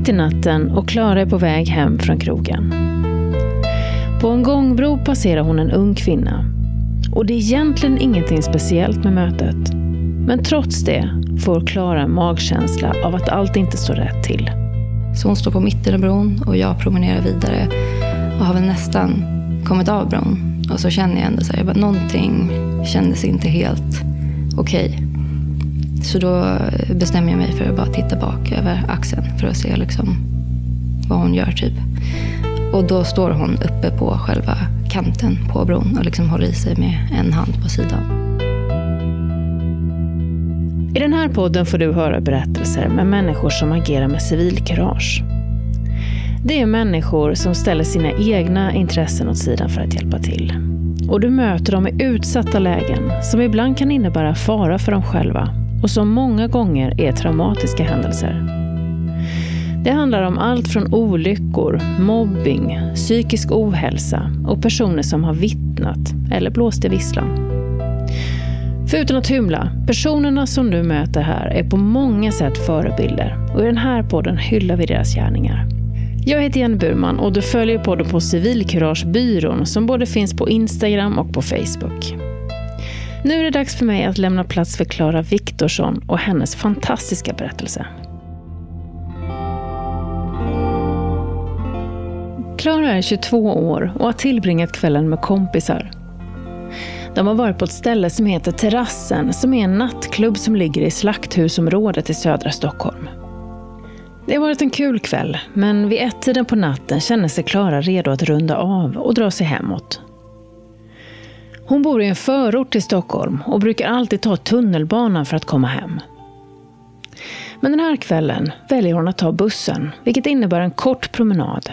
Mitt i natten och Klara är på väg hem från krogen. På en gångbro passerar hon en ung kvinna. Och det är egentligen ingenting speciellt med mötet. Men trots det får Klara en magkänsla av att allt inte står rätt till. Så hon står på mitten av bron och jag promenerar vidare och har väl nästan kommit av bron. Och så känner jag ändå så här, jag bara, någonting kändes inte helt okej. Okay. Så då bestämmer jag mig för att bara titta bak över axeln för att se liksom vad hon gör typ. Och då står hon uppe på själva kanten på bron och liksom håller i sig med en hand på sidan. I den här podden får du höra berättelser med människor som agerar med civilkurage. Det är människor som ställer sina egna intressen åt sidan för att hjälpa till. Och du möter dem i utsatta lägen som ibland kan innebära fara för dem själva och som många gånger är traumatiska händelser. Det handlar om allt från olyckor, mobbing, psykisk ohälsa och personer som har vittnat eller blåst i visslan. För utan att hymla, personerna som du möter här är på många sätt förebilder och i den här podden hyllar vi deras gärningar. Jag heter Jenny Burman och du följer podden på Civilkuragebyrån som både finns på Instagram och på Facebook. Nu är det dags för mig att lämna plats för Klara Viktorsson och hennes fantastiska berättelse. Klara är 22 år och har tillbringat kvällen med kompisar. De har varit på ett ställe som heter Terrassen, som är en nattklubb som ligger i Slakthusområdet i södra Stockholm. Det har varit en kul kväll, men vid ett-tiden på natten känner sig Klara redo att runda av och dra sig hemåt. Hon bor i en förort till Stockholm och brukar alltid ta tunnelbanan för att komma hem. Men den här kvällen väljer hon att ta bussen, vilket innebär en kort promenad.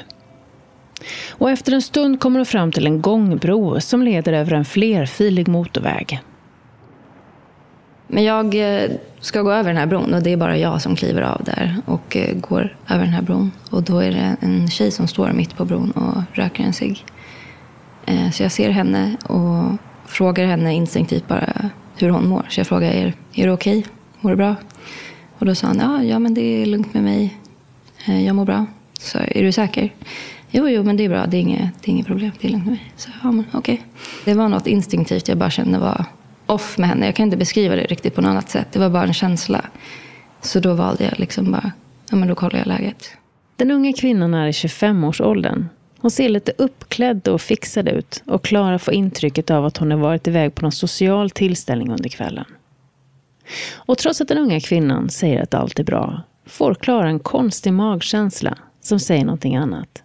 Och efter en stund kommer hon fram till en gångbro som leder över en flerfilig motorväg. Men jag eh, ska gå över den här bron och det är bara jag som kliver av där och eh, går över den här bron. Och då är det en tjej som står mitt på bron och röker en cigg. Eh, så jag ser henne och frågar henne instinktivt bara hur hon mår. Så jag frågar, er, är du okej? Okay? Mår du bra? Och då sa han, ja, ja men det är lugnt med mig. Eh, jag mår bra. Så är du säker? Jo, jo, men det är bra. Det är inget, det är inget problem. Det är lugnt med mig. Så, ja, men okej. Okay. Det var något instinktivt jag bara kände var off med henne. Jag kan inte beskriva det riktigt på något annat sätt. Det var bara en känsla. Så då valde jag liksom bara, ja men då kollar jag läget. Den unga kvinnan är i 25-årsåldern. Hon ser lite uppklädd och fixad ut och Klara får intrycket av att hon har varit iväg på någon social tillställning under kvällen. Och trots att den unga kvinnan säger att allt är bra får Klara en konstig magkänsla som säger någonting annat.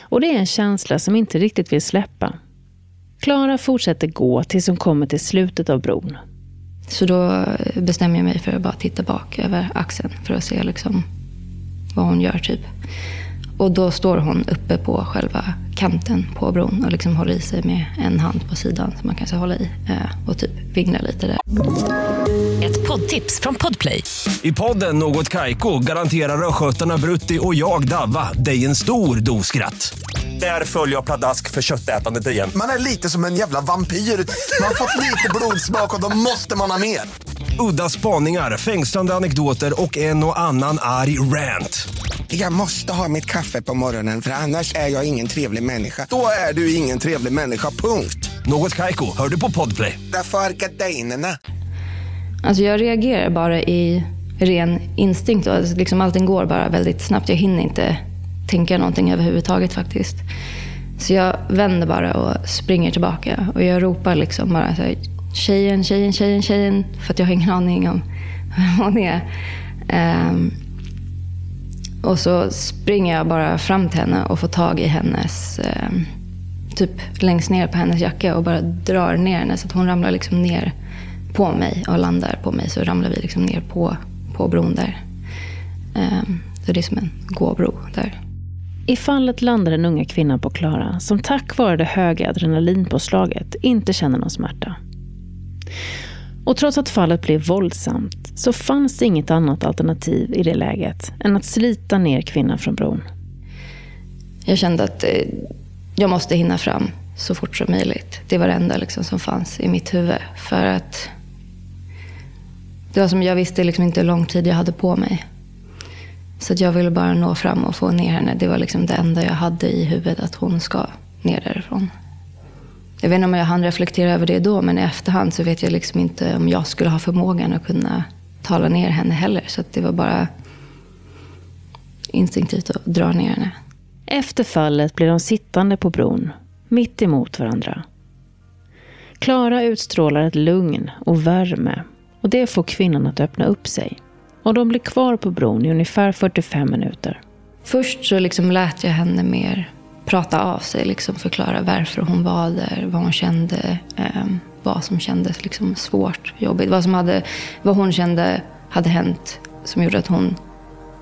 Och det är en känsla som inte riktigt vill släppa. Klara fortsätter gå tills hon kommer till slutet av bron. Så då bestämmer jag mig för att bara titta bak över axeln för att se liksom vad hon gör typ. Och då står hon uppe på själva kanten på bron och liksom håller i sig med en hand på sidan som man kan hålla i eh, och typ vinglar lite där. Ett poddtips från Podplay. I podden Något Kaiko garanterar östgötarna Brutti och jag, Davva, dig en stor dos skratt. Där följer jag pladask för köttätandet igen. Man är lite som en jävla vampyr. Man har fått lite blodsmak och då måste man ha mer. Udda spaningar, fängslande anekdoter och en och annan arg rant. Jag måste ha mitt kaffe på morgonen för annars är jag ingen trevlig människa. Då är du ingen trevlig människa, punkt. Något kajko, hör du på podplay. Därför är gardinerna. Alltså jag reagerar bara i ren instinkt. Och alltså liksom allting går bara väldigt snabbt. Jag hinner inte tänka någonting överhuvudtaget faktiskt. Så jag vänder bara och springer tillbaka. Och jag ropar liksom bara så här, tjejen, tjejen, tjejen, tjejen. För att jag har ingen aning om vem hon är. Um, och så springer jag bara fram till henne och får tag i hennes, eh, typ längst ner på hennes jacka och bara drar ner henne så att hon ramlar liksom ner på mig och landar på mig. Så ramlar vi liksom ner på, på bron där. Eh, så det är som en gåbro där. I fallet landar den unga kvinnan på Klara som tack vare det höga adrenalinpåslaget inte känner någon smärta. Och trots att fallet blev våldsamt så fanns det inget annat alternativ i det läget än att slita ner kvinnan från bron. Jag kände att eh, jag måste hinna fram så fort som möjligt. Det var det enda liksom som fanns i mitt huvud. För att det var som jag visste liksom inte hur lång tid jag hade på mig. Så att jag ville bara nå fram och få ner henne. Det var liksom det enda jag hade i huvudet, att hon ska ner därifrån. Jag vet inte om jag hann reflektera över det då, men i efterhand så vet jag liksom inte om jag skulle ha förmågan att kunna tala ner henne heller. Så det var bara instinktivt att dra ner henne. Efter fallet blir de sittande på bron, mitt emot varandra. Klara utstrålar ett lugn och värme och det får kvinnan att öppna upp sig. Och de blir kvar på bron i ungefär 45 minuter. Först så liksom lät jag henne mer prata av sig, liksom förklara varför hon var där, vad hon kände, eh, vad som kändes liksom svårt, jobbigt, vad, som hade, vad hon kände hade hänt som gjorde att hon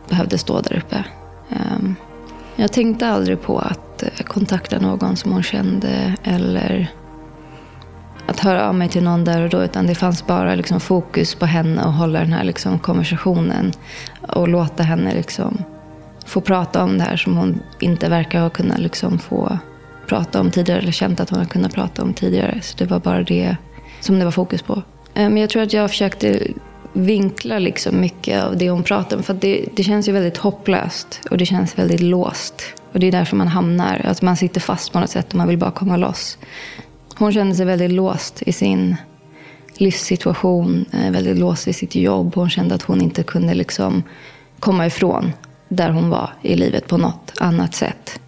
behövde stå där uppe. Eh, jag tänkte aldrig på att eh, kontakta någon som hon kände eller att höra av mig till någon där och då. Utan det fanns bara liksom fokus på henne och hålla den här liksom konversationen. Och låta henne liksom få prata om det här som hon inte verkar ha kunnat liksom få prata om tidigare. Eller känt att hon har kunnat prata om tidigare. Så det var bara det som det var fokus på. Eh, men jag tror att jag försökte vinkla liksom mycket av det hon pratar om. För det, det känns ju väldigt hopplöst och det känns väldigt låst. Och det är därför man hamnar, att man sitter fast på något sätt och man vill bara komma loss. Hon kände sig väldigt låst i sin livssituation, eh, väldigt låst i sitt jobb. Hon kände att hon inte kunde liksom komma ifrån där hon var i livet på något annat sätt.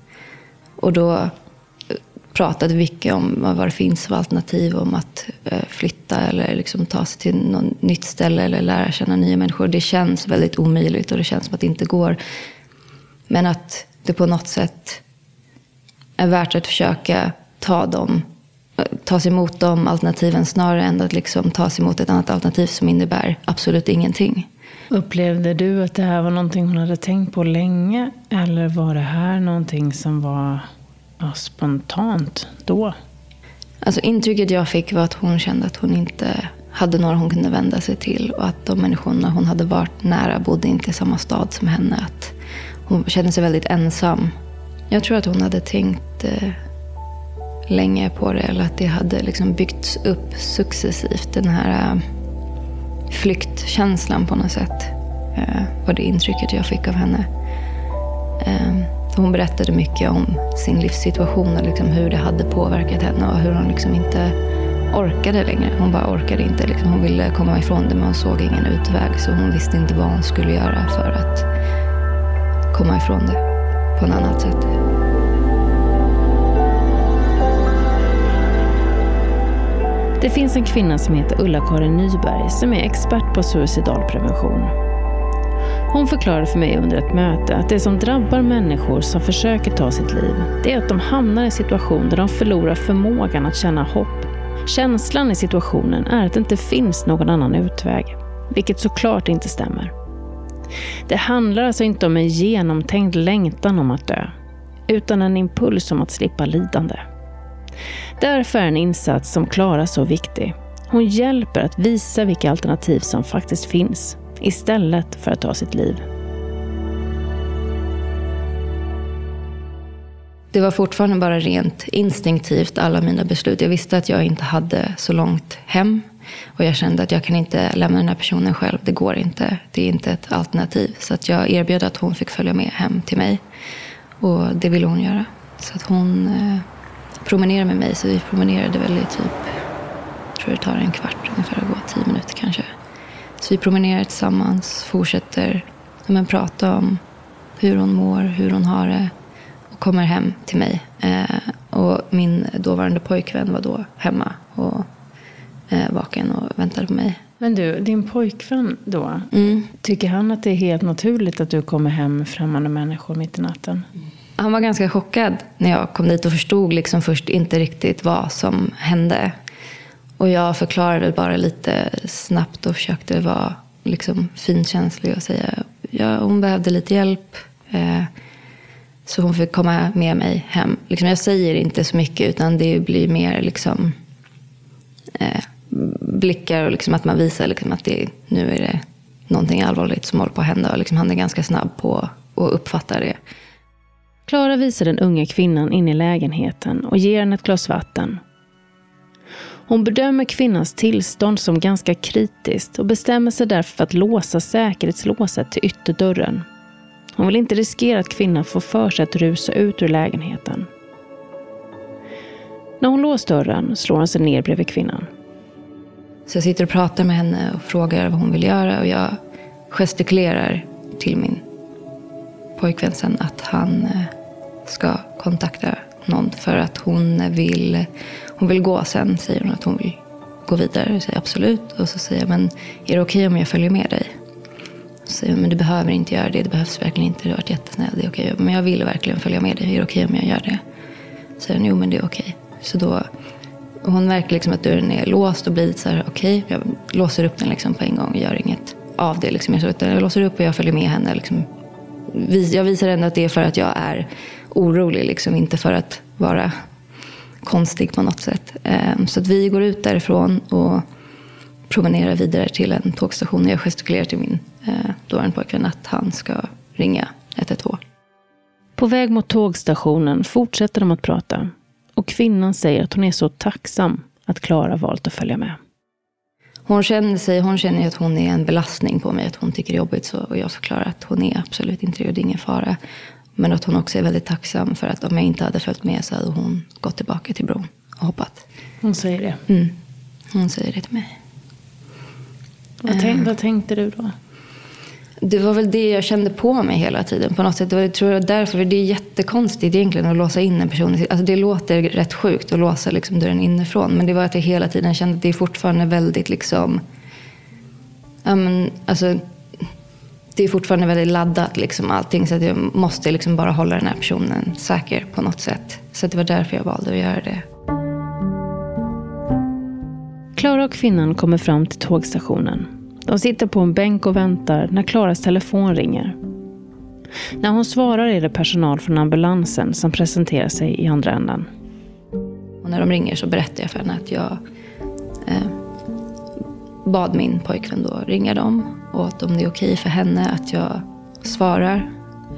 Och då eh, pratade Vicky om vad det finns för alternativ om att eh, flytta eller liksom ta sig till något nytt ställe eller lära känna nya människor. Det känns väldigt omöjligt och det känns som att det inte går. Men att det på något sätt är värt att försöka ta dem eh, tas emot de alternativen snarare än att liksom sig emot ett annat alternativ som innebär absolut ingenting. Upplevde du att det här var någonting hon hade tänkt på länge? Eller var det här någonting som var ja, spontant då? Alltså intrycket jag fick var att hon kände att hon inte hade några hon kunde vända sig till. Och att de människorna hon hade varit nära bodde inte i samma stad som henne. Att hon kände sig väldigt ensam. Jag tror att hon hade tänkt eh, länge på det. Eller att det hade liksom byggts upp successivt. Den här eh, flyktkänslan på något sätt. Eh, var det intrycket jag fick av henne. Eh, hon berättade mycket om sin livssituation och liksom hur det hade påverkat henne och hur hon liksom inte orkade längre. Hon bara orkade inte. Liksom. Hon ville komma ifrån det men hon såg ingen utväg. Så hon visste inte vad hon skulle göra för att komma ifrån det på ett annat sätt. Det finns en kvinna som heter Ulla-Karin Nyberg som är expert på suicidalprevention. Hon förklarade för mig under ett möte att det som drabbar människor som försöker ta sitt liv, det är att de hamnar i en situation där de förlorar förmågan att känna hopp. Känslan i situationen är att det inte finns någon annan utväg, vilket såklart inte stämmer. Det handlar alltså inte om en genomtänkt längtan om att dö, utan en impuls om att slippa lidande. Därför är en insats som Klara så viktig. Hon hjälper att visa vilka alternativ som faktiskt finns, istället för att ta sitt liv. Det var fortfarande bara rent instinktivt, alla mina beslut. Jag visste att jag inte hade så långt hem. Och jag kände att jag kan inte lämna den här personen själv. Det går inte. Det är inte ett alternativ. Så att jag erbjöd att hon fick följa med hem till mig. Och det ville hon göra. Så att hon eh, promenera med mig. Så vi promenerade väl i typ, jag tror det tar en kvart ungefär att gå, tio minuter kanske. Så vi promenerar tillsammans, fortsätter men, prata om hur hon mår, hur hon har det och kommer hem till mig. Eh, och min dåvarande pojkvän var då hemma och eh, vaken och väntade på mig. Men du, din pojkvän då, mm. tycker han att det är helt naturligt att du kommer hem främmande människor mitt i natten? Mm. Han var ganska chockad när jag kom dit och förstod liksom först inte riktigt vad som hände. Och jag förklarade bara lite snabbt och försökte vara liksom finkänslig och säga ja, hon behövde lite hjälp. Eh, så hon fick komma med mig hem. Liksom, jag säger inte så mycket utan det blir mer liksom, eh, blickar och liksom att man visar liksom att det, nu är det någonting allvarligt som håller på att hända. Och liksom han är ganska snabb på att uppfatta det. Klara visar den unga kvinnan in i lägenheten och ger henne ett glas vatten. Hon bedömer kvinnans tillstånd som ganska kritiskt och bestämmer sig därför för att låsa säkerhetslåset till ytterdörren. Hon vill inte riskera att kvinnan får för sig att rusa ut ur lägenheten. När hon låst dörren slår han sig ner bredvid kvinnan. Så jag sitter och pratar med henne och frågar vad hon vill göra och jag gestikulerar till min pojkvän sen att han eh, ska kontakta någon för att hon vill, hon vill gå sen, säger hon att hon vill gå vidare. Jag säger absolut. Och så säger jag, men är det okej okay om jag följer med dig? Så säger hon, men du behöver inte göra det. Det behövs verkligen inte. Du har varit jättesnäll. Det är okej. Okay. Men jag vill verkligen följa med dig. Är det okej okay om jag gör det? Så säger hon, jo men det är okej. Okay. Så då, hon märker liksom att dörren är låst och blir lite så här, okej. Jag låser upp den liksom på en gång och gör inget av det. Liksom. Jag låser upp och jag följer med henne. Liksom. Jag visar ändå att det är för att jag är orolig, liksom, inte för att vara konstig på något sätt. Ehm, så att vi går ut därifrån och promenerar vidare till en tågstation. Jag gestikulerar till min eh, dåvarande pojkvän att han ska ringa 112. På väg mot tågstationen fortsätter de att prata. Och kvinnan säger att hon är så tacksam att Klara valt att följa med. Hon känner, sig, hon känner att hon är en belastning på mig, att hon tycker det är jobbigt. Så, och jag förklarar att hon är absolut inte det, det är ingen fara. Men att hon också är väldigt tacksam för att om jag inte hade följt med så hade hon gått tillbaka till bron och hoppat. Hon säger det? Mm. Hon säger det till mig. Vad, tänk, vad tänkte du då? Det var väl det jag kände på mig hela tiden. På något sätt. Jag tror jag därför, för det är jättekonstigt egentligen att låsa in en person. Alltså det låter rätt sjukt att låsa liksom dörren inifrån. Men det var att jag hela tiden kände att det är fortfarande väldigt liksom... Ja, men, alltså, det är fortfarande väldigt laddat liksom allting. Så att jag måste liksom bara hålla den här personen säker på något sätt. Så det var därför jag valde att göra det. Klara och kvinnan kommer fram till tågstationen. De sitter på en bänk och väntar när Klaras telefon ringer. När hon svarar är det personal från ambulansen som presenterar sig i andra änden. Och när de ringer så berättar jag för henne att jag eh, bad min pojkvän då ringa dem och att om det är okej för henne att jag svarar.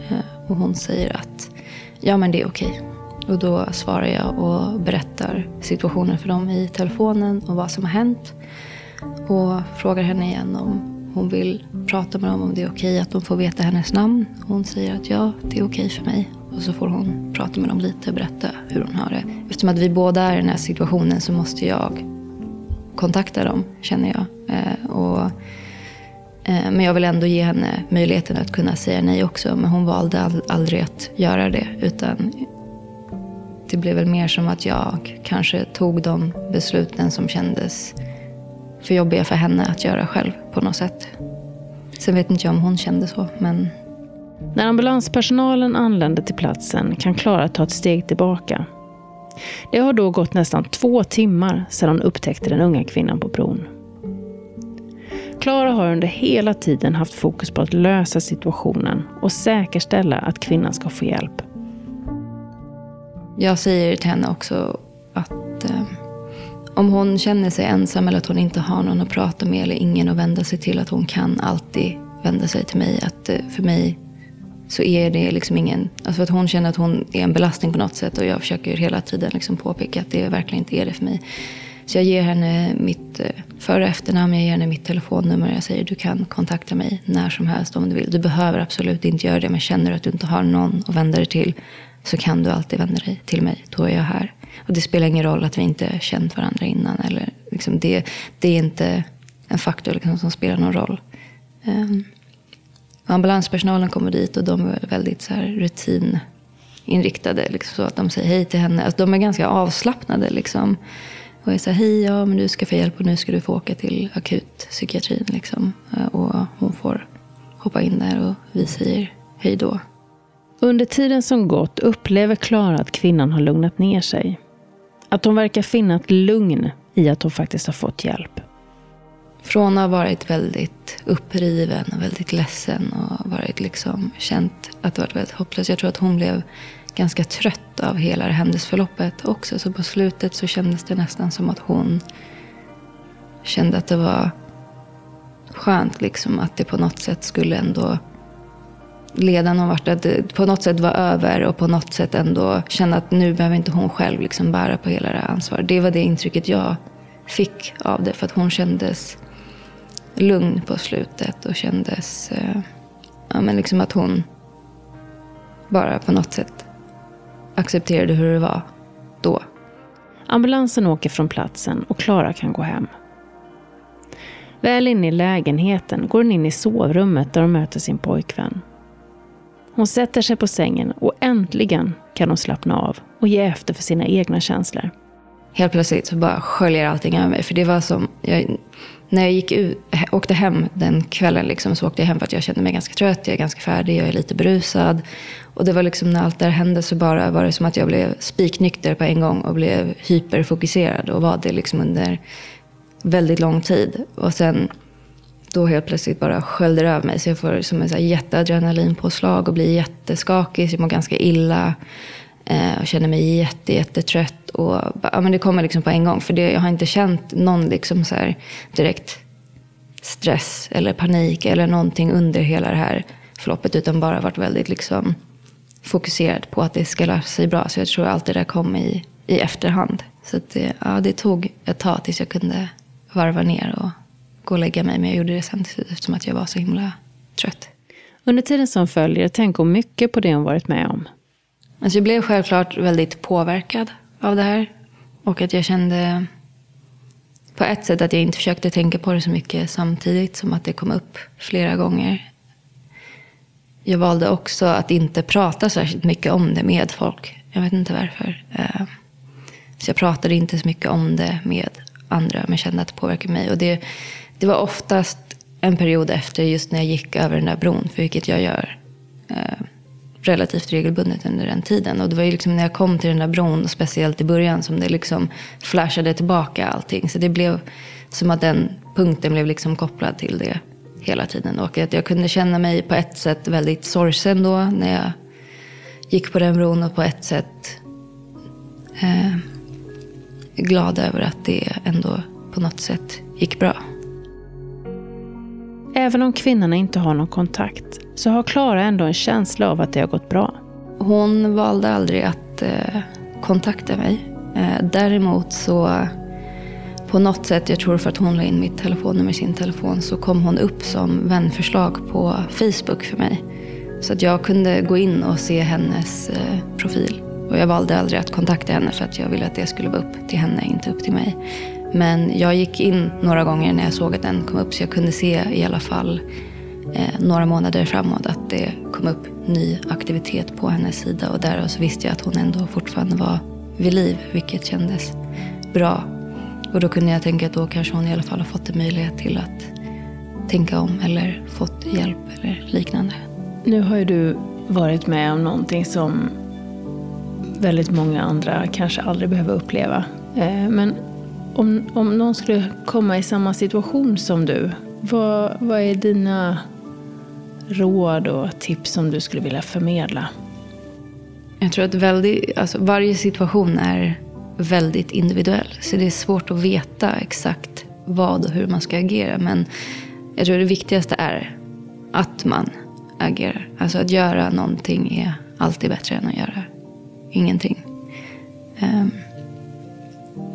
Eh, och hon säger att ja men det är okej. Och då svarar jag och berättar situationen för dem i telefonen och vad som har hänt. Och frågar henne igen om hon vill prata med dem om det är okej att de får veta hennes namn. Hon säger att ja, det är okej för mig. Och så får hon prata med dem lite och berätta hur hon har det. Eftersom att vi båda är i den här situationen så måste jag kontakta dem, känner jag. Eh, Eh, men jag vill ändå ge henne möjligheten att kunna säga nej också. Men hon valde all, aldrig att göra det. Utan det blev väl mer som att jag kanske tog de besluten som kändes för jobbiga för henne att göra själv på något sätt. Sen vet inte jag om hon kände så, men... När ambulanspersonalen anländer till platsen kan Klara ta ett steg tillbaka. Det har då gått nästan två timmar sedan hon upptäckte den unga kvinnan på bron. Klara har under hela tiden haft fokus på att lösa situationen och säkerställa att kvinnan ska få hjälp. Jag säger till henne också att eh, om hon känner sig ensam eller att hon inte har någon att prata med eller ingen att vända sig till, att hon kan alltid vända sig till mig. Att eh, för mig så är det liksom ingen... Alltså att hon känner att hon är en belastning på något sätt och jag försöker hela tiden liksom påpeka att det verkligen inte är det för mig. Så jag ger henne mitt eh, för och efternamn, jag ger henne mitt telefonnummer. Jag säger du kan kontakta mig när som helst om du vill. Du behöver absolut inte göra det, men känner du att du inte har någon att vända dig till så kan du alltid vända dig till mig. Då är jag här. Och det spelar ingen roll att vi inte känt varandra innan. Eller liksom det, det är inte en faktor liksom som spelar någon roll. Um, ambulanspersonalen kommer dit och de är väldigt så här rutininriktade. Liksom, så att de säger hej till henne. Alltså, de är ganska avslappnade. Liksom. Och jag säger hej, ja, men du ska få hjälp och nu ska du få åka till akutpsykiatrin. Liksom. Och hon får hoppa in där och vi säger hej då. Under tiden som gått upplever Klara att kvinnan har lugnat ner sig. Att hon verkar finna ett lugn i att hon faktiskt har fått hjälp. Från att ha varit väldigt uppriven och väldigt ledsen och varit liksom känt att det varit väldigt hopplöst. Jag tror att hon blev ganska trött av hela det händelseförloppet också. Så på slutet så kändes det nästan som att hon kände att det var skönt liksom att det på något sätt skulle ändå leda någon vart. Att det på något sätt var över och på något sätt ändå känna att nu behöver inte hon själv liksom bära på hela det här ansvaret. Det var det intrycket jag fick av det. För att hon kändes lugn på slutet och kändes eh, ja, men liksom att hon bara på något sätt accepterade hur det var då. Ambulansen åker från platsen och Klara kan gå hem. Väl inne i lägenheten går hon in i sovrummet där hon möter sin pojkvän. Hon sätter sig på sängen och äntligen kan hon slappna av och ge efter för sina egna känslor. Helt plötsligt så bara sköljer allting över mig. För det var som, jag, när jag gick ut, åkte hem den kvällen liksom, så åkte jag hem för att jag kände mig ganska trött, jag är ganska färdig, jag är lite berusad. Och det var liksom när allt det här hände så bara var det som att jag blev spiknykter på en gång och blev hyperfokuserad och var det liksom under väldigt lång tid. Och sen då helt plötsligt bara sköljde det över mig. Så jag får som en så här jätteadrenalinpåslag och blir jätteskakig. Så jag mår ganska illa. Eh, och känner mig jätte, jättetrött. Och, ja, men det kommer liksom på en gång. För det, jag har inte känt någon liksom så här direkt stress eller panik eller någonting under hela det här förloppet. Utan bara varit väldigt liksom fokuserad på att det ska lösa sig bra. Så jag tror allt det där kom i, i efterhand. Så det, ja, det tog ett tag tills jag kunde varva ner och gå och lägga mig. Men jag gjorde det sen eftersom att jag var så himla trött. Under tiden som följer tänker hon mycket på det hon varit med om. Alltså jag blev självklart väldigt påverkad av det här. Och att jag kände på ett sätt att jag inte försökte tänka på det så mycket samtidigt som att det kom upp flera gånger. Jag valde också att inte prata särskilt mycket om det med folk. Jag vet inte varför. Eh, så jag pratade inte så mycket om det med andra, men kände att det påverkade mig. Och det, det var oftast en period efter just när jag gick över den där bron, för vilket jag gör eh, relativt regelbundet under den tiden. Och det var ju liksom när jag kom till den där bron, speciellt i början, som det liksom flashade tillbaka allting. Så det blev som att den punkten blev liksom kopplad till det hela tiden. Och att jag kunde känna mig på ett sätt väldigt sorgsen då när jag gick på den bron och på ett sätt eh, glad över att det ändå på något sätt gick bra. Även om kvinnorna inte har någon kontakt så har Klara ändå en känsla av att det har gått bra. Hon valde aldrig att eh, kontakta mig. Eh, däremot så på något sätt, jag tror för att hon la in mitt telefonnummer i sin telefon, så kom hon upp som vänförslag på Facebook för mig. Så att jag kunde gå in och se hennes eh, profil. Och jag valde aldrig att kontakta henne för att jag ville att det skulle vara upp till henne, inte upp till mig. Men jag gick in några gånger när jag såg att den kom upp så jag kunde se i alla fall eh, några månader framåt att det kom upp ny aktivitet på hennes sida. Och därav så visste jag att hon ändå fortfarande var vid liv, vilket kändes bra. Och då kunde jag tänka att då kanske hon i alla fall har fått en möjlighet till att tänka om eller fått hjälp eller liknande. Nu har ju du varit med om någonting som väldigt många andra kanske aldrig behöver uppleva. Eh, men om, om någon skulle komma i samma situation som du, vad, vad är dina råd och tips som du skulle vilja förmedla? Jag tror att väldigt, alltså varje situation är väldigt individuell. Så det är svårt att veta exakt vad och hur man ska agera. Men jag tror det viktigaste är att man agerar. Alltså att göra någonting är alltid bättre än att göra ingenting. Um,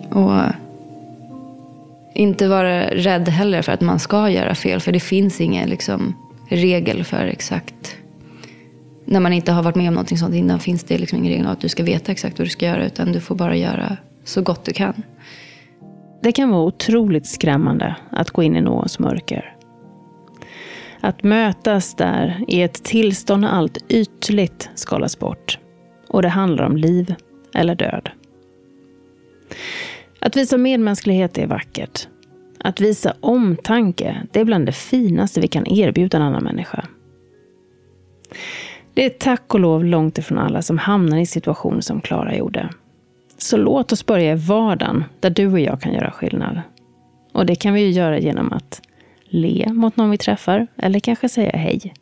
och inte vara rädd heller för att man ska göra fel. För det finns ingen liksom, regel för exakt. När man inte har varit med om någonting sånt innan finns det liksom ingen regel att du ska veta exakt vad du ska göra. Utan du får bara göra så gott du kan. Det kan vara otroligt skrämmande att gå in i någons mörker. Att mötas där i ett tillstånd när allt ytligt skalas bort. Och det handlar om liv eller död. Att visa medmänsklighet är vackert. Att visa omtanke, det är bland det finaste vi kan erbjuda en annan människa. Det är tack och lov långt ifrån alla som hamnar i situationer som Klara gjorde. Så låt oss börja i vardagen, där du och jag kan göra skillnad. Och det kan vi ju göra genom att le mot någon vi träffar, eller kanske säga hej.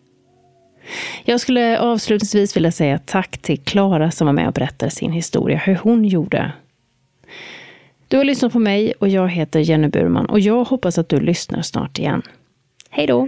Jag skulle avslutningsvis vilja säga tack till Klara som var med och berättade sin historia, hur hon gjorde du har lyssnat på mig och jag heter Jenny Burman och jag hoppas att du lyssnar snart igen. Hej då!